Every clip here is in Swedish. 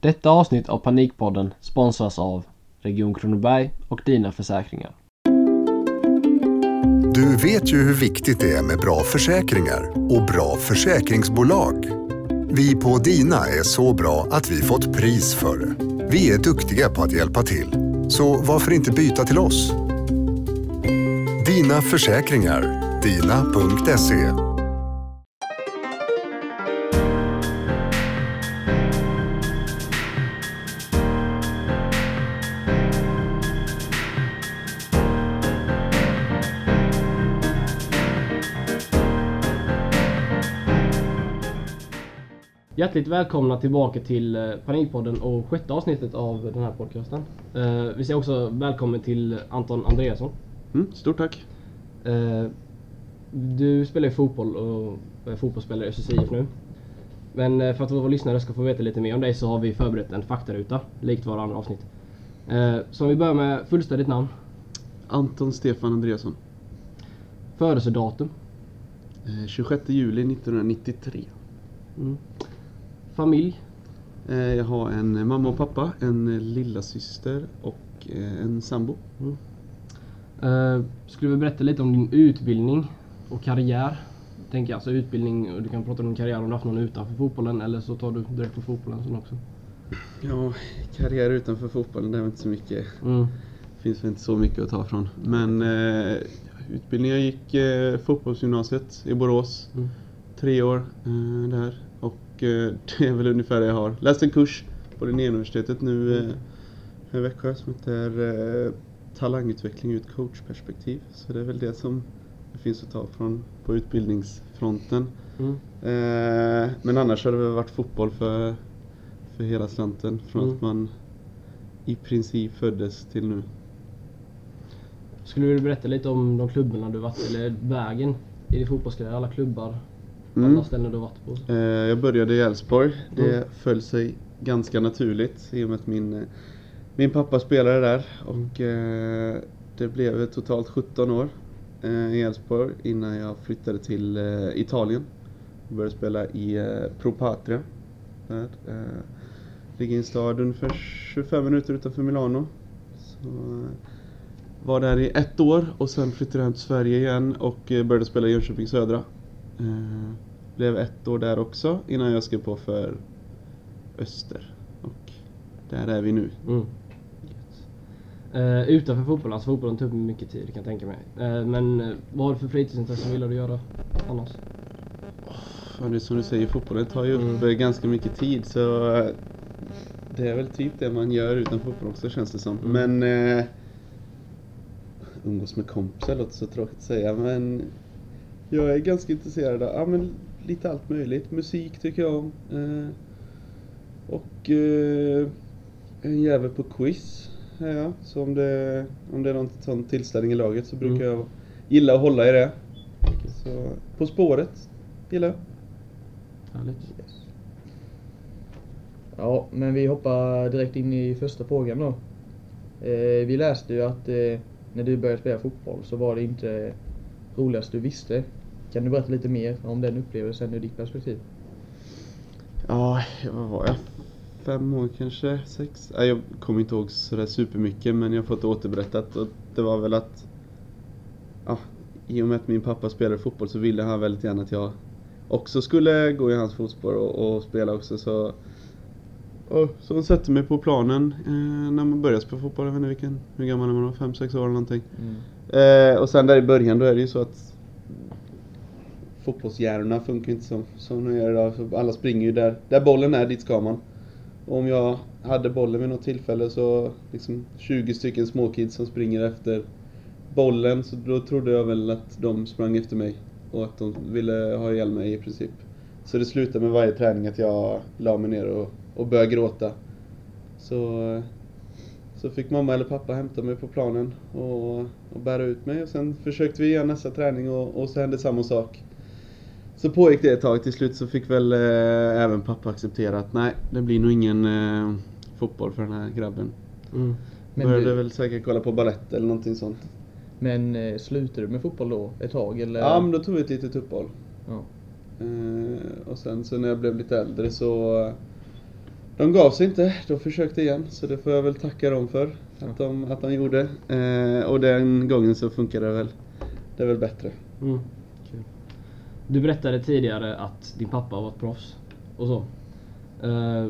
Detta avsnitt av Panikpodden sponsras av Region Kronoberg och Dina Försäkringar. Du vet ju hur viktigt det är med bra försäkringar och bra försäkringsbolag. Vi på Dina är så bra att vi fått pris för det. Vi är duktiga på att hjälpa till, så varför inte byta till oss? Dina Försäkringar, dina.se. Hjärtligt välkomna tillbaka till eh, Panikpodden och sjätte avsnittet av den här podcasten. Eh, Vi säger också välkommen till Anton Andreasson. Mm, stort tack. Eh, Du spelar ju fotboll och är fotbollsspelare i SSIF nu. Men för att våra lyssnare ska få veta lite mer om dig så har vi förberett en faktaruta, likt våra andra avsnitt. Så om vi börjar med fullständigt namn, Anton Stefan Andreasson. födelsedatum, Eh, 26 juli 1993. mm. Familj, Eh, jag har en mamma och pappa, en lilla syster och eh, en sambo. Eh, Skulle du berätta lite om din utbildning och karriär? Tänker jag, alltså utbildning, och du kan prata om din karriär om du haft någon utanför fotbollen eller så tar du direkt på fotbollen sen också. Ja, karriär utanför fotbollen, det är inte så mycket. Mm. finns väl inte så mycket att ta från. Men eh, utbildningen, jag gick eh, fotbollsgymnasiet i Borås. Mm. Tre år där. Eh, det är väl ungefär det jag har. Läst en kurs på Linnéuniversitetet nu eh, en vecka som heter eh, Talangutveckling ur ett coachperspektiv. Så det är väl det som det finns att ta från på utbildningsfronten. Mm. Eh, men annars har det väl varit fotboll för, för hela slanten. Från Mm. att man i princip föddes till nu. Skulle du berätta lite om de klubbarna du varit eller vägen i din fotbollskarriär, alla klubbar, Mm. alla ställen du varit på? Eh, jag började i Elfsborg. Det Mm. föll sig ganska naturligt i och med att min, min pappa spelade där. Och eh, det blev totalt 17 år eh, i Elfsborg innan jag flyttade till Italien. Och började spela i Pro Patria. Där, ligger i en stad ungefär 25 minuter utanför Milano. Så, var där i ett år och sen flyttade jag hem till Sverige igen och började spela i Jönköping Södra. Eh, blev ett år där också innan jag skrev på för Öster. Och där är vi nu. Mm. Eh, utanför fotbollen, alltså fotbollen upp mycket tid kan jag tänka mig. Eh, men eh, vad har du för fritidsintressen vill du göra annars? Ja, det är som du säger, fotbollen tar ju upp Mm. eh, ganska mycket tid så det är väl typ det man gör utan fotboll också känns det som. Mm. Men eh, umgås med kompisar låter så tråkigt att säga men jag är ganska intresserad av ja, men lite allt möjligt. Musik tycker jag om. Eh, och eh, en jävel på quiz är jag. Så om det, om det är någon sån tillställning i laget så brukar Mm. jag gilla att hålla i det. Så, på spåret gillar jag. Härligt. Ja, men vi hoppar direkt in i första frågan då. Eh, vi läste ju att eh, när du började spela fotboll så var det inte roligast du visste. Kan du berätta lite mer om den upplevelsen ur ditt perspektiv? Ja, vad var jag? Fem år kanske? Sex? Nej, jag kommer inte ihåg sådär supermycket men jag har fått det återberättat och det var väl att ja, i och med att min pappa spelade fotboll så ville han väldigt gärna att jag också skulle gå i hans fotspår och, och spela också så och, så han satte mig på planen eh, när man började spela fotboll, jag vet inte vilken, hur gammal är man då? Fem, sex år eller någonting. Eh, och sen där i början då är det ju så att fotbollshjärnorna funkar inte som, som de gör idag. Alla springer ju där, där bollen är, dit ska man. Och om jag hade bollen vid något tillfälle så liksom 20 stycken småkids som springer efter bollen så då trodde jag väl att de sprang efter mig. Och att de ville ha ihjäl mig i princip. Så det slutade med varje träning att jag la mig ner och, och började gråta. Så, så fick mamma eller pappa hämta mig på planen och, och bära ut mig. Och sen försökte vi igen nästa träning och, och så hände samma sak. Så pågick det ett tag. Till slut så fick väl eh, även pappa acceptera att nej, det blir nog ingen eh, fotboll för den här grabben. Mm. Men, Började du, väl säkert kolla på ballett eller någonting sånt. men eh, slutade du med fotboll då ett tag eller? Ja, men då tog vi ett litet uppehåll. Ja. Eh, och sen så när jag blev lite äldre så de gav sig inte, de försökte igen. Så det får jag väl tacka dem för. Att de, att de gjorde. Eh, och den gången så funkade det väl. Det är väl bättre. Mm. Du berättade tidigare att din pappa var ett proffs och så. Eh,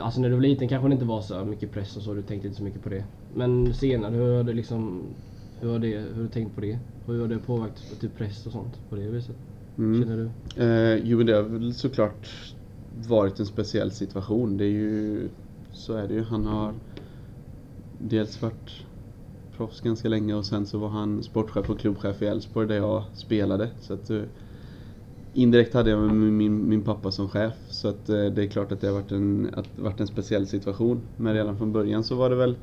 alltså när du var liten kanske det inte var så mycket press och så, du tänkte inte så mycket på det. Men senare, hur har det liksom hur har, det, hur har du tänkt på det? Hur har det påverkat typ press och sånt på det viset? Mm. Känner du? Eh, jo men det har väl såklart varit en speciell situation. Det är ju, så är det ju. Han har dels varit proffs ganska länge och sen så var han sportchef och klubbchef i Elfsborg där jag spelade. Så att, eh, indirekt hade jag min, min, pappa som chef. Så att, eh, det är klart att det har varit en, att, varit en speciell situation. Men redan från början så var det väl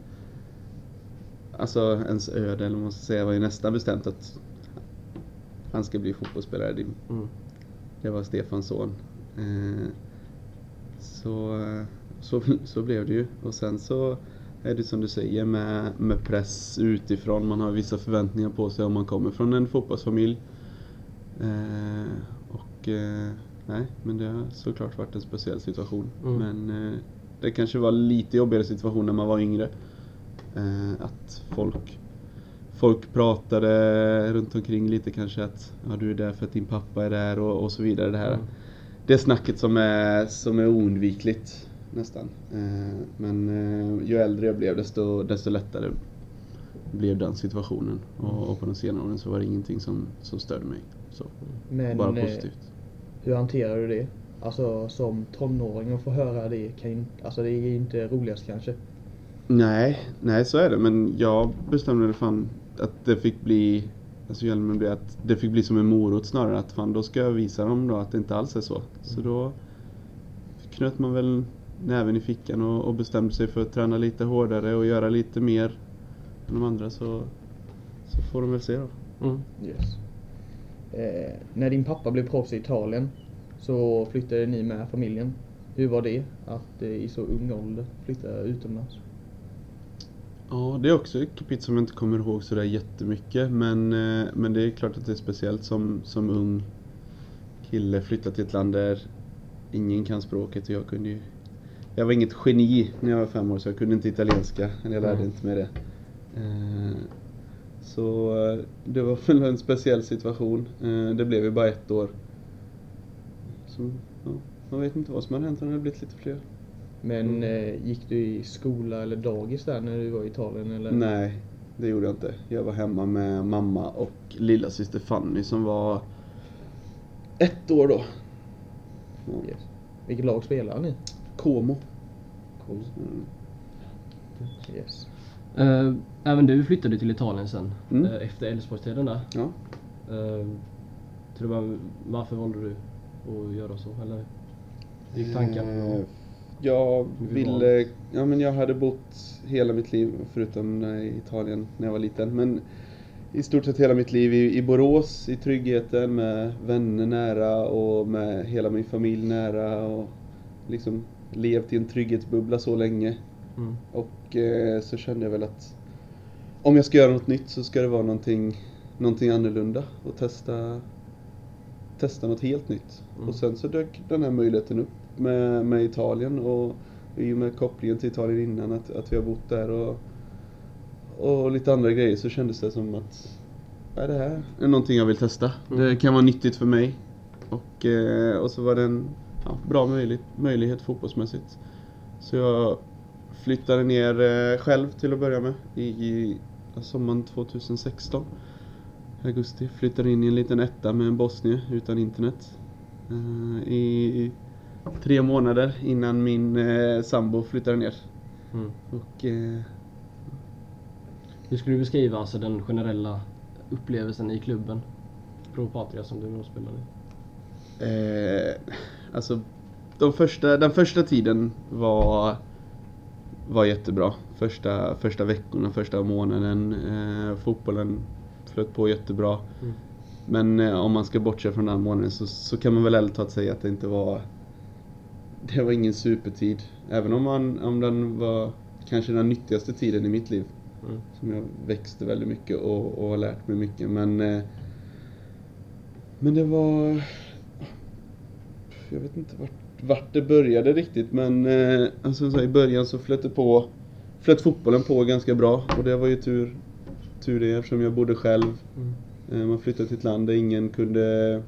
Alltså ens öde, eller man ska säga, var ju nästan bestämt att han ska bli fotbollsspelare. Det- Mm. det var Stefans son. Eh, så, så, så blev det ju. Och sen så är det som du säger med, med press utifrån. Man har vissa förväntningar på sig om man kommer från en fotbollsfamilj. Eh, och eh, nej, men det har såklart varit en speciell situation. Mm. Men eh, det kanske var lite jobbigare situation när man var yngre. Eh, att folk Folk pratade runt omkring lite kanske att ja, du är där för att din pappa är där och, och så vidare. Det här Mm. det snacket som är, som är oundvikligt nästan. Eh, men eh, ju äldre jag blev desto, desto lättare blev den situationen. Och, och på de senare åren så var det ingenting som, som störde mig. Så, Men bara eh, positivt. Hur hanterar du det? Alltså som tonåring och få höra det kan ju, alltså det är inte roligast kanske. Nej, nej så är det. Men jag bestämde det fan att det fick bli Alltså Hjelmen blev att det fick bli som en morot snarare. Att fan då ska jag visa dem då att det inte alls är så. Så då knöt man väl näven i fickan och, och bestämde sig för att träna lite hårdare och göra lite mer än de andra så, så får de väl se då. Mm. Yes. Eh, när din pappa blev proffs i Italien så flyttade ni med familjen. Hur var det att eh, i så ung ålder flytta utomlands? Ja, det är också ett kapitel som jag inte kommer ihåg sådär jättemycket. Men, eh, men det är klart att det är speciellt som, som ung kille flytta till ett land där ingen kan språket. Och jag kunde ju, jag var inget geni när jag var fem år så jag kunde inte italienska. Eller jag lärde Mm. inte mig det. Eh, Så det var väl en speciell situation. Eh, Det blev ju bara ett år. Så, ja, man vet inte vad som hade hänt om det hade blivit lite fler. Men eh, gick du i skola eller dagis där när du var i Italien? Eller? Nej, det gjorde jag inte. Jag var hemma med mamma och lilla syster Fanny som var ett år då. Ja. Yes. Vilket lag spelar ni? Como. Cool. Mm. Yes. Eh, även du flyttade till Italien sen Mm. eh, efter Elfsborgstiden där. Ja. Bara, varför valde du att göra så? Eller hur gick tanken? Eh, Jag ville, ja men jag hade bott hela mitt liv, förutom i Italien när jag var liten, men i stort sett hela mitt liv i, i Borås, i tryggheten med vänner nära och med hela min familj nära och liksom levt i en trygghetsbubbla så länge. Mm. Och eh, så kände jag väl att om jag ska göra något nytt så ska det vara någonting, någonting annorlunda och testa, testa något helt nytt. Mm. Och sen så dök den här möjligheten upp med, med Italien och i och med kopplingen till Italien innan att, att vi har bott där och, och lite andra grejer så kändes det som att ja, det här är någonting jag vill testa. Mm. Det kan vara nyttigt för mig. Och, eh, och så var det en ja, bra möjlighet, möjlighet fotbollsmässigt. Så jag flyttade ner eh, själv till att börja med i, i sommaren 2016. Augusti. Flyttade in i en liten etta med en bosnier utan internet. Eh, I tre månader innan min eh, sambo flyttade ner. Mm. Och eh, Hur skulle du beskriva alltså den generella upplevelsen i klubben? Pro Patria som du då spelade i? Eh, alltså, de första, den första tiden var, var jättebra. Första, första veckorna, första månaden. Eh, fotbollen flöt på jättebra. Mm. Men eh, om man ska bortse från den månaden så, så kan man väl ärligt talat säga att det inte var... Det var ingen supertid. Även om, man, om den var kanske den nyttigaste tiden i mitt liv. Mm. Som jag växte väldigt mycket och, och har lärt mig mycket. Men, eh, men det var... Jag vet inte vart, vart det började riktigt men eh, alltså, så i början så flöt det på flöt fotbollen på ganska bra och det var ju tur, tur det eftersom jag bodde själv. Mm. Eh, man flyttade till ett land där ingen kunde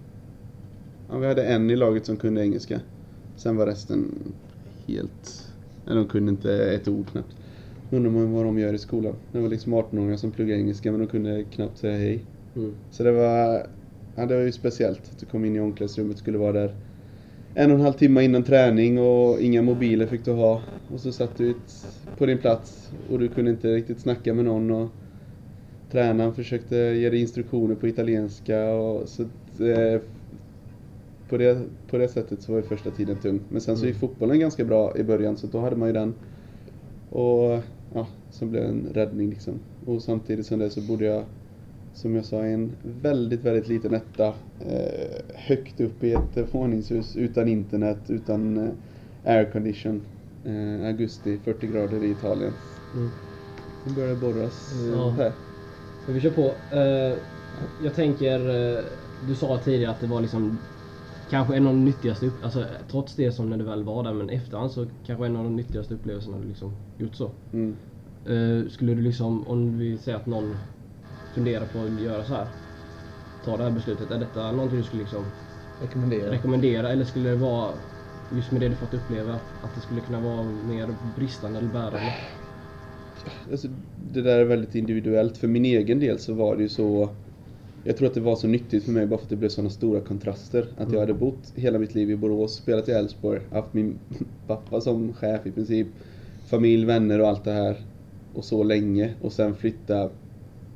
Ja, vi hade en i laget som kunde engelska. Sen var resten helt... Nej, de kunde inte ett ord knappt. Undrar man vad de gör i skolan. Det var liksom 18-åringar som pluggade engelska men de kunde knappt säga hej. Mm. Så det var, ja, det var ju speciellt att du kom in i omklädningsrummet skulle vara där en och en halv timme innan träning och inga mobiler fick du ha. Och så satt du på din plats och du kunde inte riktigt snacka med någon. Och tränaren försökte ge dig instruktioner på italienska. Och så, att, eh, på, det, på det sättet så var ju första tiden tung. Men sen så gick fotbollen ganska bra i början så då hade man ju den. Och ja, så blev en räddning liksom. Och samtidigt som det så bodde jag som jag sa, en väldigt, väldigt liten etta. Eh, högt upp i ett våningshus utan internet, utan eh, aircondition. Eh, augusti, 40 grader i Italien. Mm. Nu börjar det borras eh, Ja. här. Men vi kör på. Eh, jag tänker, eh, du sa tidigare att det var liksom kanske en av de nyttigaste, alltså trots det som när du väl var där, men efterhand så kanske en av de nyttigaste upplevelserna du liksom gjort så. Mm. Eh, skulle du liksom, om vi säger att någon funderar på att göra så här, ta det här beslutet, är detta någonting du skulle liksom Rekommenderar. rekommendera eller skulle det vara, just med det du fått uppleva, att det skulle kunna vara mer bristande eller bärande? Alltså, det där är väldigt individuellt. För min egen del så var det ju så jag tror att det var så nyttigt för mig bara för att det blev sådana stora kontraster. Att jag hade bott hela mitt liv i Borås, spelat i Elfsborg, haft min pappa som chef i princip, familj, vänner och allt det här. Och så länge. Och sen flytta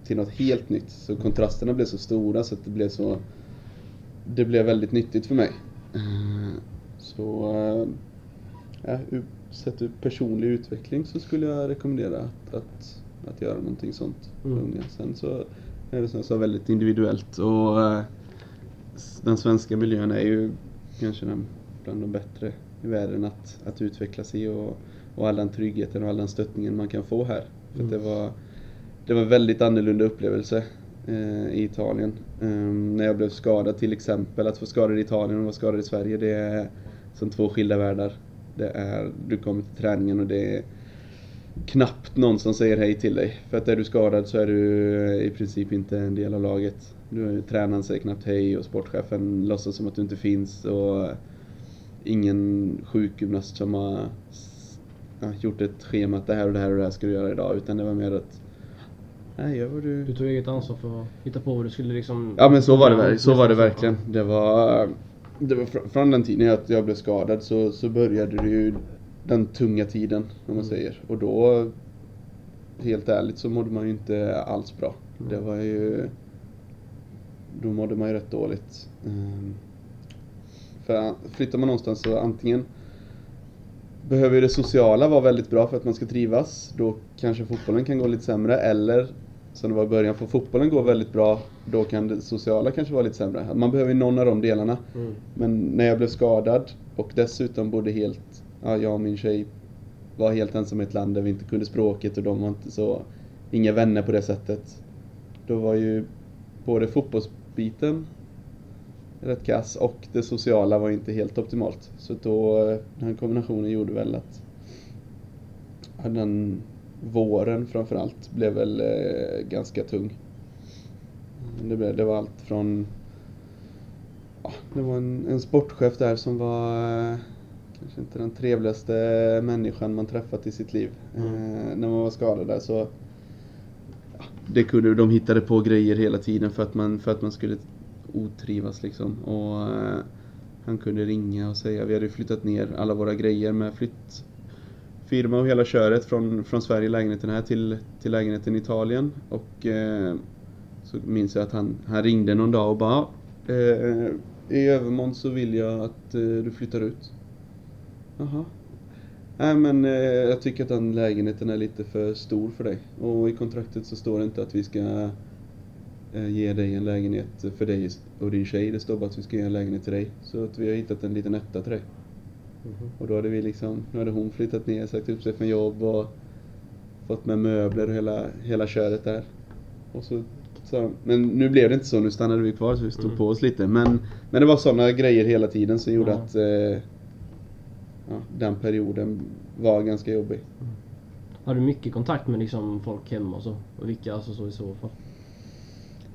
till något helt nytt. Så kontrasterna blev så stora så att det blev så... Det blev väldigt nyttigt för mig. Eh, Så... eh, Ja, sett ur personlig utveckling så skulle jag rekommendera att, att, att göra någonting sånt för Mm. unga. Sen så är det som jag sa väldigt individuellt och eh, den svenska miljön är ju kanske den, bland de bättre i världen att, att utvecklas i och, och all den tryggheten och all den stöttningen man kan få här. För att det var det var en väldigt annorlunda upplevelse eh, i Italien. Ehm, när jag blev skadad till exempel, att få skadad i Italien och vara skadad i Sverige, det är som två skilda världar. Det är, du kommer till träningen och det är knappt någon som säger hej till dig. För att är du skadad så är du eh, i princip inte en del av laget. Du, tränaren säger knappt hej och sportchefen låtsas som att du inte finns. Och ingen sjukgymnast som har ja, gjort ett schema att det här och det här och det här ska du göra idag. Utan det var mer att, nej gör vad du... Du tog eget ansvar för att hitta på vad du skulle liksom... Ja men så var det, så var det verkligen. Det var, det var fr- från den tiden jag, jag blev skadad så, så började det ju den tunga tiden om man Mm. säger. Och då, helt ärligt så mådde man ju inte alls bra. Mm. Det var ju, då mådde man ju rätt dåligt. Ehm, För flyttar man någonstans så antingen behöver ju det sociala vara väldigt bra för att man ska trivas. Då kanske fotbollen kan gå lite sämre. Eller som det var i början, får fotbollen gå väldigt bra, då kan det sociala kanske vara lite sämre. Man behöver ju någon av de delarna. Mm. Men när jag blev skadad och dessutom bodde helt, ja, jag och min tjej var helt ensamma i ett land där vi inte kunde språket och de var inte så, inga vänner på det sättet. Då var ju både fotbollsbiten rätt kass och det sociala var inte helt optimalt. Så då, den kombinationen gjorde väl att ja, den våren framförallt blev väl eh, ganska tung. Det, blev, det var allt från ja, det var en, en sportchef där som var eh, kanske inte den trevligaste människan man träffat i sitt liv. Mm. Eh, när man var skadad där så ja, det kunde, de hittade på grejer hela tiden för att man, för att man skulle otrivas liksom. Och han kunde ringa och säga, vi hade flyttat ner alla våra grejer med Firma och hela köret från, från Sverige, lägenheten här till, till lägenheten i Italien. Och eh, så minns jag att han, han ringde någon dag och bara, eh, i övermorgon så vill jag att eh, du flyttar ut. Jaha. Nej men eh, jag tycker att den lägenheten är lite för stor för dig. Och i kontraktet så står det inte att vi ska eh, ge dig en lägenhet för dig och din tjej. Det står bara att vi ska ge en lägenhet till dig. Så att vi har hittat en liten etta till dig. Mhm. Och då hade vi liksom, nu hade hon flyttat ner, sagt upp sig från jobb och fått med möbler och hela, hela köret där. Och så, så, men nu blev det inte så, nu stannade vi kvar så vi stod Mm. på oss lite. Men, men det var sådana grejer hela tiden som gjorde Ja. att eh, ja, den perioden var ganska jobbig. Har du mycket kontakt med liksom folk hemma och så? Och vilka alltså så i så fall?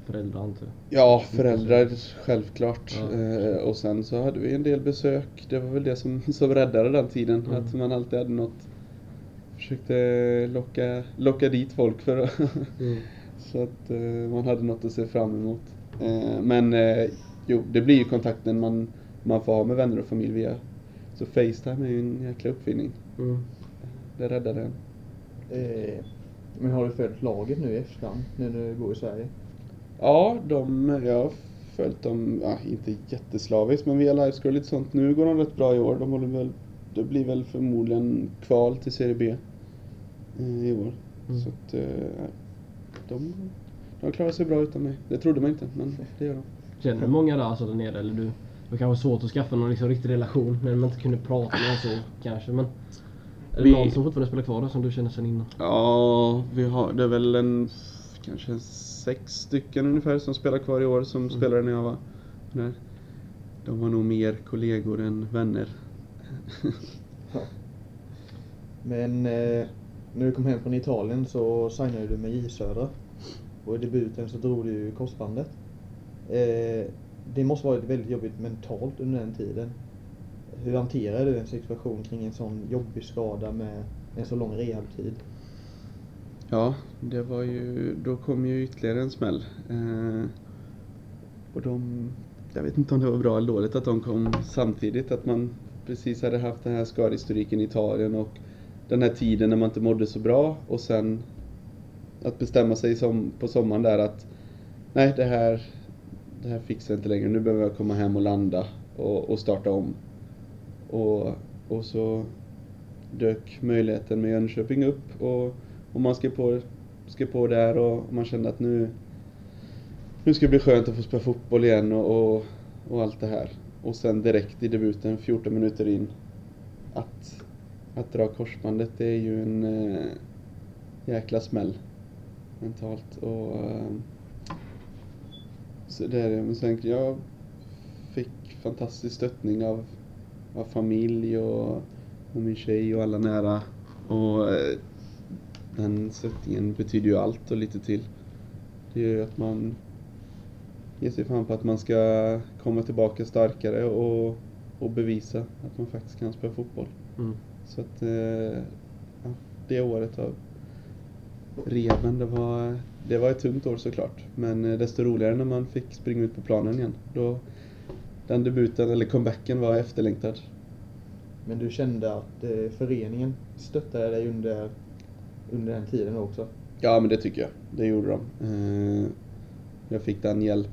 Föräldrar antar. Ja, föräldrar självklart. Ja. Eh, och sen så hade vi en del besök. Det var väl det som, som räddade den tiden. Mm. Att man alltid hade något. Försökte locka, locka dit folk för att Så att eh, man hade något att se fram emot. Eh, men jo, det blir ju kontakten man, man får ha med vänner och familj via. Så Facetime är ju en jäkla uppfinning. Mm. Det räddade en. Men har du följt laget nu i efterhand, nu när du bor i Sverige? Ja, de, jag har följt dem, ja, inte jätteslaviskt, men via livescore och lite sånt. Nu går de rätt bra i år. De håller väl, det blir väl förmodligen kval till Serie B eh, i år. Mm. Så att eh, de, de klarar sig bra utan mig. Det trodde man inte, men det gör de. Känner du många där alltså där nere eller du? Det var kanske svårt att skaffa någon liksom riktig relation när man inte kunde prata med så kanske men Är det Vi- någon som fortfarande spelar kvar där som du känner sen innan? Ja, vi har, det är väl en, kanske sex stycken ungefär som spelar kvar i år som spelade när jag var där. De var nog mer kollegor än vänner. Men eh, när du kom hem från Italien så signade du med J Södra. Och i debuten så drog du korsbandet. Eh, det måste varit väldigt jobbigt mentalt under den tiden. Hur hanterar du en situation kring en sån jobbig skada med en så lång rehabtid? Ja, det var ju, då kom ju ytterligare en smäll. Eh, och de, jag vet inte om det var bra eller dåligt att de kom samtidigt. Att man precis hade haft den här skadehistoriken i Italien och den här tiden när man inte mådde så bra och sen att bestämma sig som, på sommaren där att nej det här, det här fixar jag inte längre. Nu behöver jag komma hem och landa och, och starta om. Och, och så dök möjligheten med Jönköping upp och, och man skrev på, skrev på där och man kände att nu, nu ska det bli skönt att få spela fotboll igen och, och, och allt det här. Och sen direkt i debuten, 14 minuter in, att, att dra korsbandet det är ju en äh, jäkla smäll mentalt. Och, äh, så det är det. Men sen jag fick fantastisk stöttning av, av familj och, och min tjej och alla nära. Och eh, den stöttningen betyder ju allt och lite till. Det gör ju att man ger sig fan på att man ska komma tillbaka starkare och, och bevisa att man faktiskt kan spela fotboll. Mm. Så att eh, ja, det året av rehaben, det var, det var ett tungt år såklart. Men eh, desto roligare när man fick springa ut på planen igen. Då, den debuten, eller comebacken, var efterlängtad. Men du kände att eh, föreningen stöttade dig under, under den tiden också? Ja, men det tycker jag. Det gjorde de. Eh, jag fick den hjälp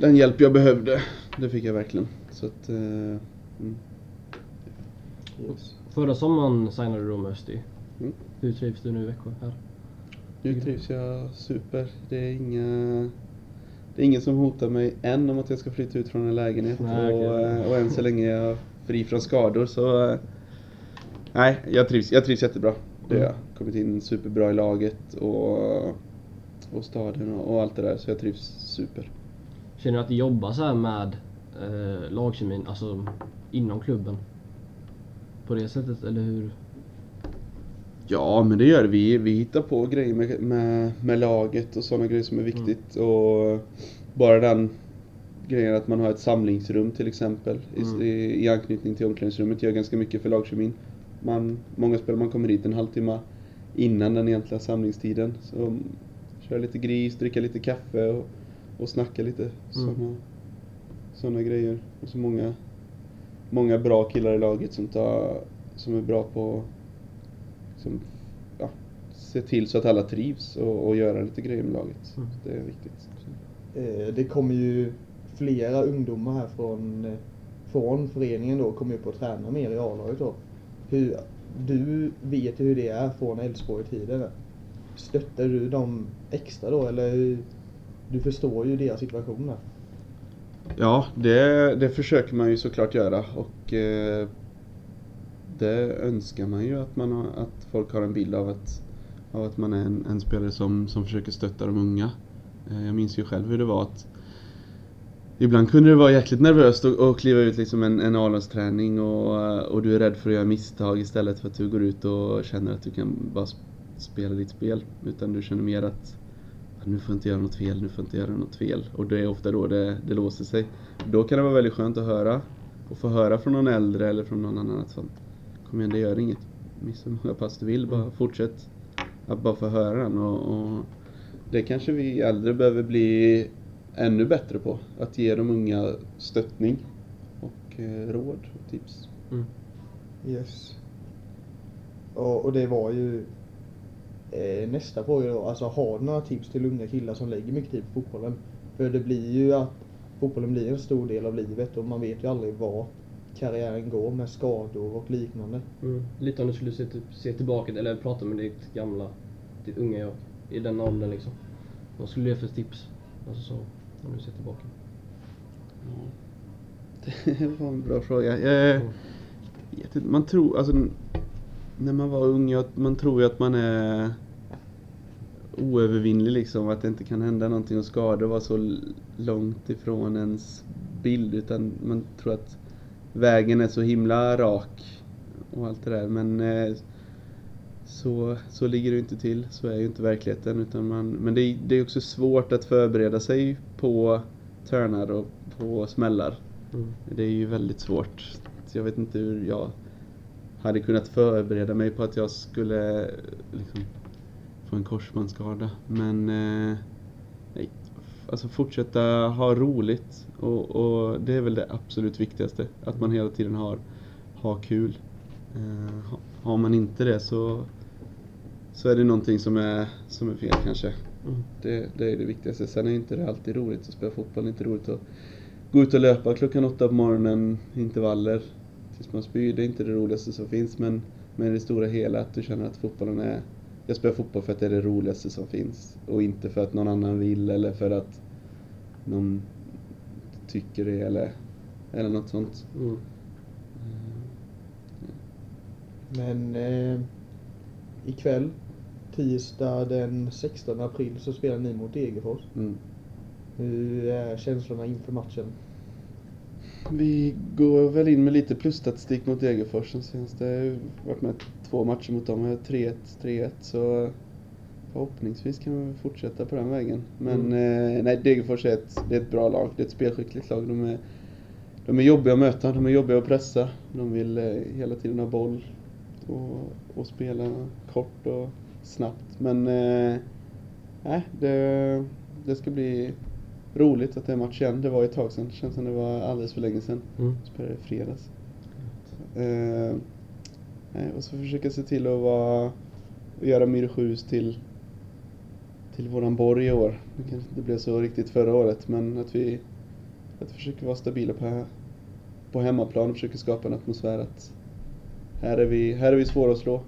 den hjälp jag behövde. Det fick jag verkligen. Så att, eh, mm. Yes. Förra sommaren signade du då med Östi. Mm. Hur trivs du nu i Växjö här? Nu trivs jag super. Det är inga... Det är ingen som hotar mig än om att jag ska flytta ut från en lägenhet. Nej, och, eh, och än så länge är jag fri från skador så... Nej, jag trivs, jag trivs jättebra. Det har. Mm. Kommit in superbra i laget och, och staden och, och allt det där. Så jag trivs super. Känner du att du jobbar så här med eh, lagkemin, alltså inom klubben? På det sättet, eller hur? Ja, men det gör vi. Vi hittar på grejer med, med, med laget och sådana grejer som är viktigt. Och bara den grejen att man har ett samlingsrum till exempel i- Mm. i, i anknytning till omklädningsrummet gör ganska mycket för lagkemin. Man, många spelare man kommer hit en halvtimme innan den egentliga samlingstiden. Så kör lite gris, dricka lite kaffe och, och snacka lite. Sådana såna grejer. Och så många, många bra killar i laget som, tar, som är bra på som, ja, se till så att alla trivs och, och göra lite grejer med laget. Mm. Det är viktigt. Eh, det kommer ju flera ungdomar här från, eh, från föreningen då, kommer upp och tränar mer i A-laget då. Hur, du vet ju hur det är från Elfsborg-tiden. Stöttar du dem extra då eller du förstår ju deras situation. Ja, det, det försöker man ju såklart göra och eh, det önskar man ju att, man har, att folk har en bild av att, av att man är en, en spelare som, som försöker stötta de unga. Eh, jag minns ju själv hur det var att Ibland kunde det vara jäkligt nervöst att, att kliva ut liksom en, en A-lagsträning och, och du är rädd för att göra misstag istället för att du går ut och känner att du kan bara sp- spela ditt spel. Utan du känner mer att "Ah, nu får jag inte göra något fel, nu får jag inte göra något fel. Och det är ofta då det, det låser sig. Då kan det vara väldigt skönt att höra och få höra från någon äldre eller från någon annan att fan, kom igen, det gör inget. Missa hur många pass du vill, bara fortsätt. Att bara få höra den och, och det kanske vi äldre behöver bli ännu bättre på. Att ge de unga stöttning och eh, råd och tips. Mm. Yes. Och, och det var ju eh, nästa fråga då. Alltså har du några tips till unga killar som lägger mycket tid på fotbollen? För det blir ju att fotbollen blir en stor del av livet och man vet ju aldrig vart karriären går med skador och liknande. Mm. Lite om du skulle se, se tillbaka eller prata med ditt gamla, ditt unga jag i den åldern liksom. Vad skulle du ge för tips? Alltså så, om du ser tillbaka. Det var en bra fråga. Jag, vet inte, man tror, alltså när man var ung, jag- man tror ju att man är oövervinnlig liksom, att det inte kan hända någonting och skador var så långt ifrån ens bild utan man tror att vägen är så himla rak och allt det där men eh, så, så ligger det inte till, så är ju inte verkligheten utan man, men det, är- det är också svårt att förbereda sig på törnar och på smällar. Mm. Det är ju väldigt svårt. Jag vet inte hur jag hade kunnat förbereda mig på att jag skulle liksom, få en korsbandsskada. Men eh, nej, alltså fortsätta ha roligt och, och det är väl det absolut viktigaste. Att man hela tiden har, har kul. Eh, ha- har man inte det så, så är det någonting som är, som är fel kanske. Mm. Det, det är det viktigaste. Sen är inte det alltid roligt att spela fotboll. Det är inte roligt att gå ut och löpa klockan åtta på morgonen, intervaller, tills man spyr. Det är inte det roligaste som finns. Men, men i det stora hela att du känner att fotbollen är... Jag spelar fotboll för att det är det roligaste som finns. Och inte för att någon annan vill eller för att någon tycker det eller, eller något sånt. Mm. Men eh, ikväll, tisdag den 16 april, så spelar ni mot Degerfors. Mm. Hur är känslorna inför matchen? Vi går väl in med lite plusstatistik mot Degerfors de senaste. Jag har varit med två matcher mot dem. Jag har 3-1, 3-1. Så förhoppningsvis kan vi fortsätta på den vägen. Men eh, nej, Degerfors är ett, det är ett bra lag. Det är ett spelskickligt lag. De är, de är jobbiga att möta. De är jobbiga att pressa. De vill eh, hela tiden ha boll och, och spela kort och snabbt. Men eh, det, det ska bli roligt att det är match igen. Det var ett tag sedan. Det känns som det var alldeles för länge sedan. Mm. Spelade i fredags. Eh, och så försöka se till att vara, göra Myresjöhus till, till våran borg i år. Det kanske inte blev så riktigt förra året men att vi, att vi försöker vara stabila på, på hemmaplan och försöker skapa en atmosfär att här är vi, här är vi svåra att slå.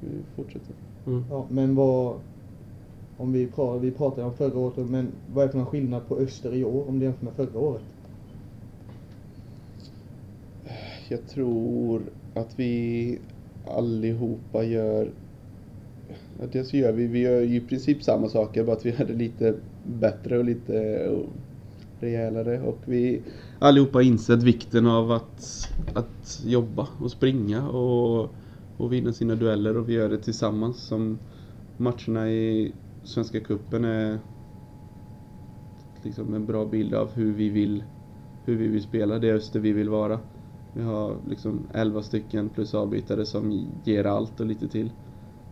Vi fortsätter. Mm. Ja, men vad... Om vi, pratar, vi pratade om förra året, men vad är det för någon skillnad på Öster i år om du jämför med förra året? Jag tror att vi allihopa gör... Dels gör vi, vi gör ju i princip samma saker, bara att vi det lite bättre och lite rejälare. Och vi allihopa har insett vikten av att, att jobba och springa och, och vinna sina dueller och vi gör det tillsammans. Som matcherna i Svenska Cupen är liksom en bra bild av hur vi vill, hur vi vill spela, det öster vi vill vara. Vi har liksom 11 stycken plus avbytare som ger allt och lite till.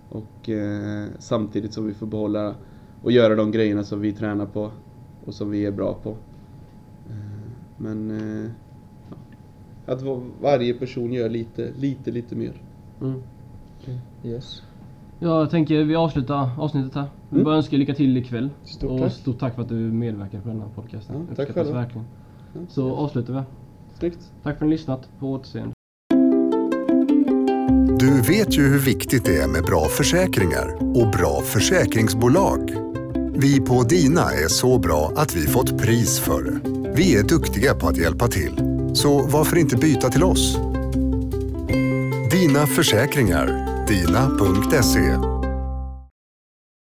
Och eh, samtidigt som vi får behålla och göra de grejerna som vi tränar på och som vi är bra på. Men eh, ja. att va- varje person gör lite, lite, lite mer. Mm. Yes. Ja, jag tänker vi avslutar avsnittet här. Vi Mm. bara önskar lycka till ikväll. Stort och tack. stort tack för att du medverkar på den här podcasten. Ja, tack själva. verkligen. Ja. Så avslutar vi. Snyggt. Tack för att ni lyssnat. På återseende. Du vet ju hur viktigt det är med bra försäkringar och bra försäkringsbolag. Vi på Dina är så bra att vi fått pris för det. Vi är duktiga på att hjälpa till. Så varför inte byta till oss? Dina försäkringar. Dina.se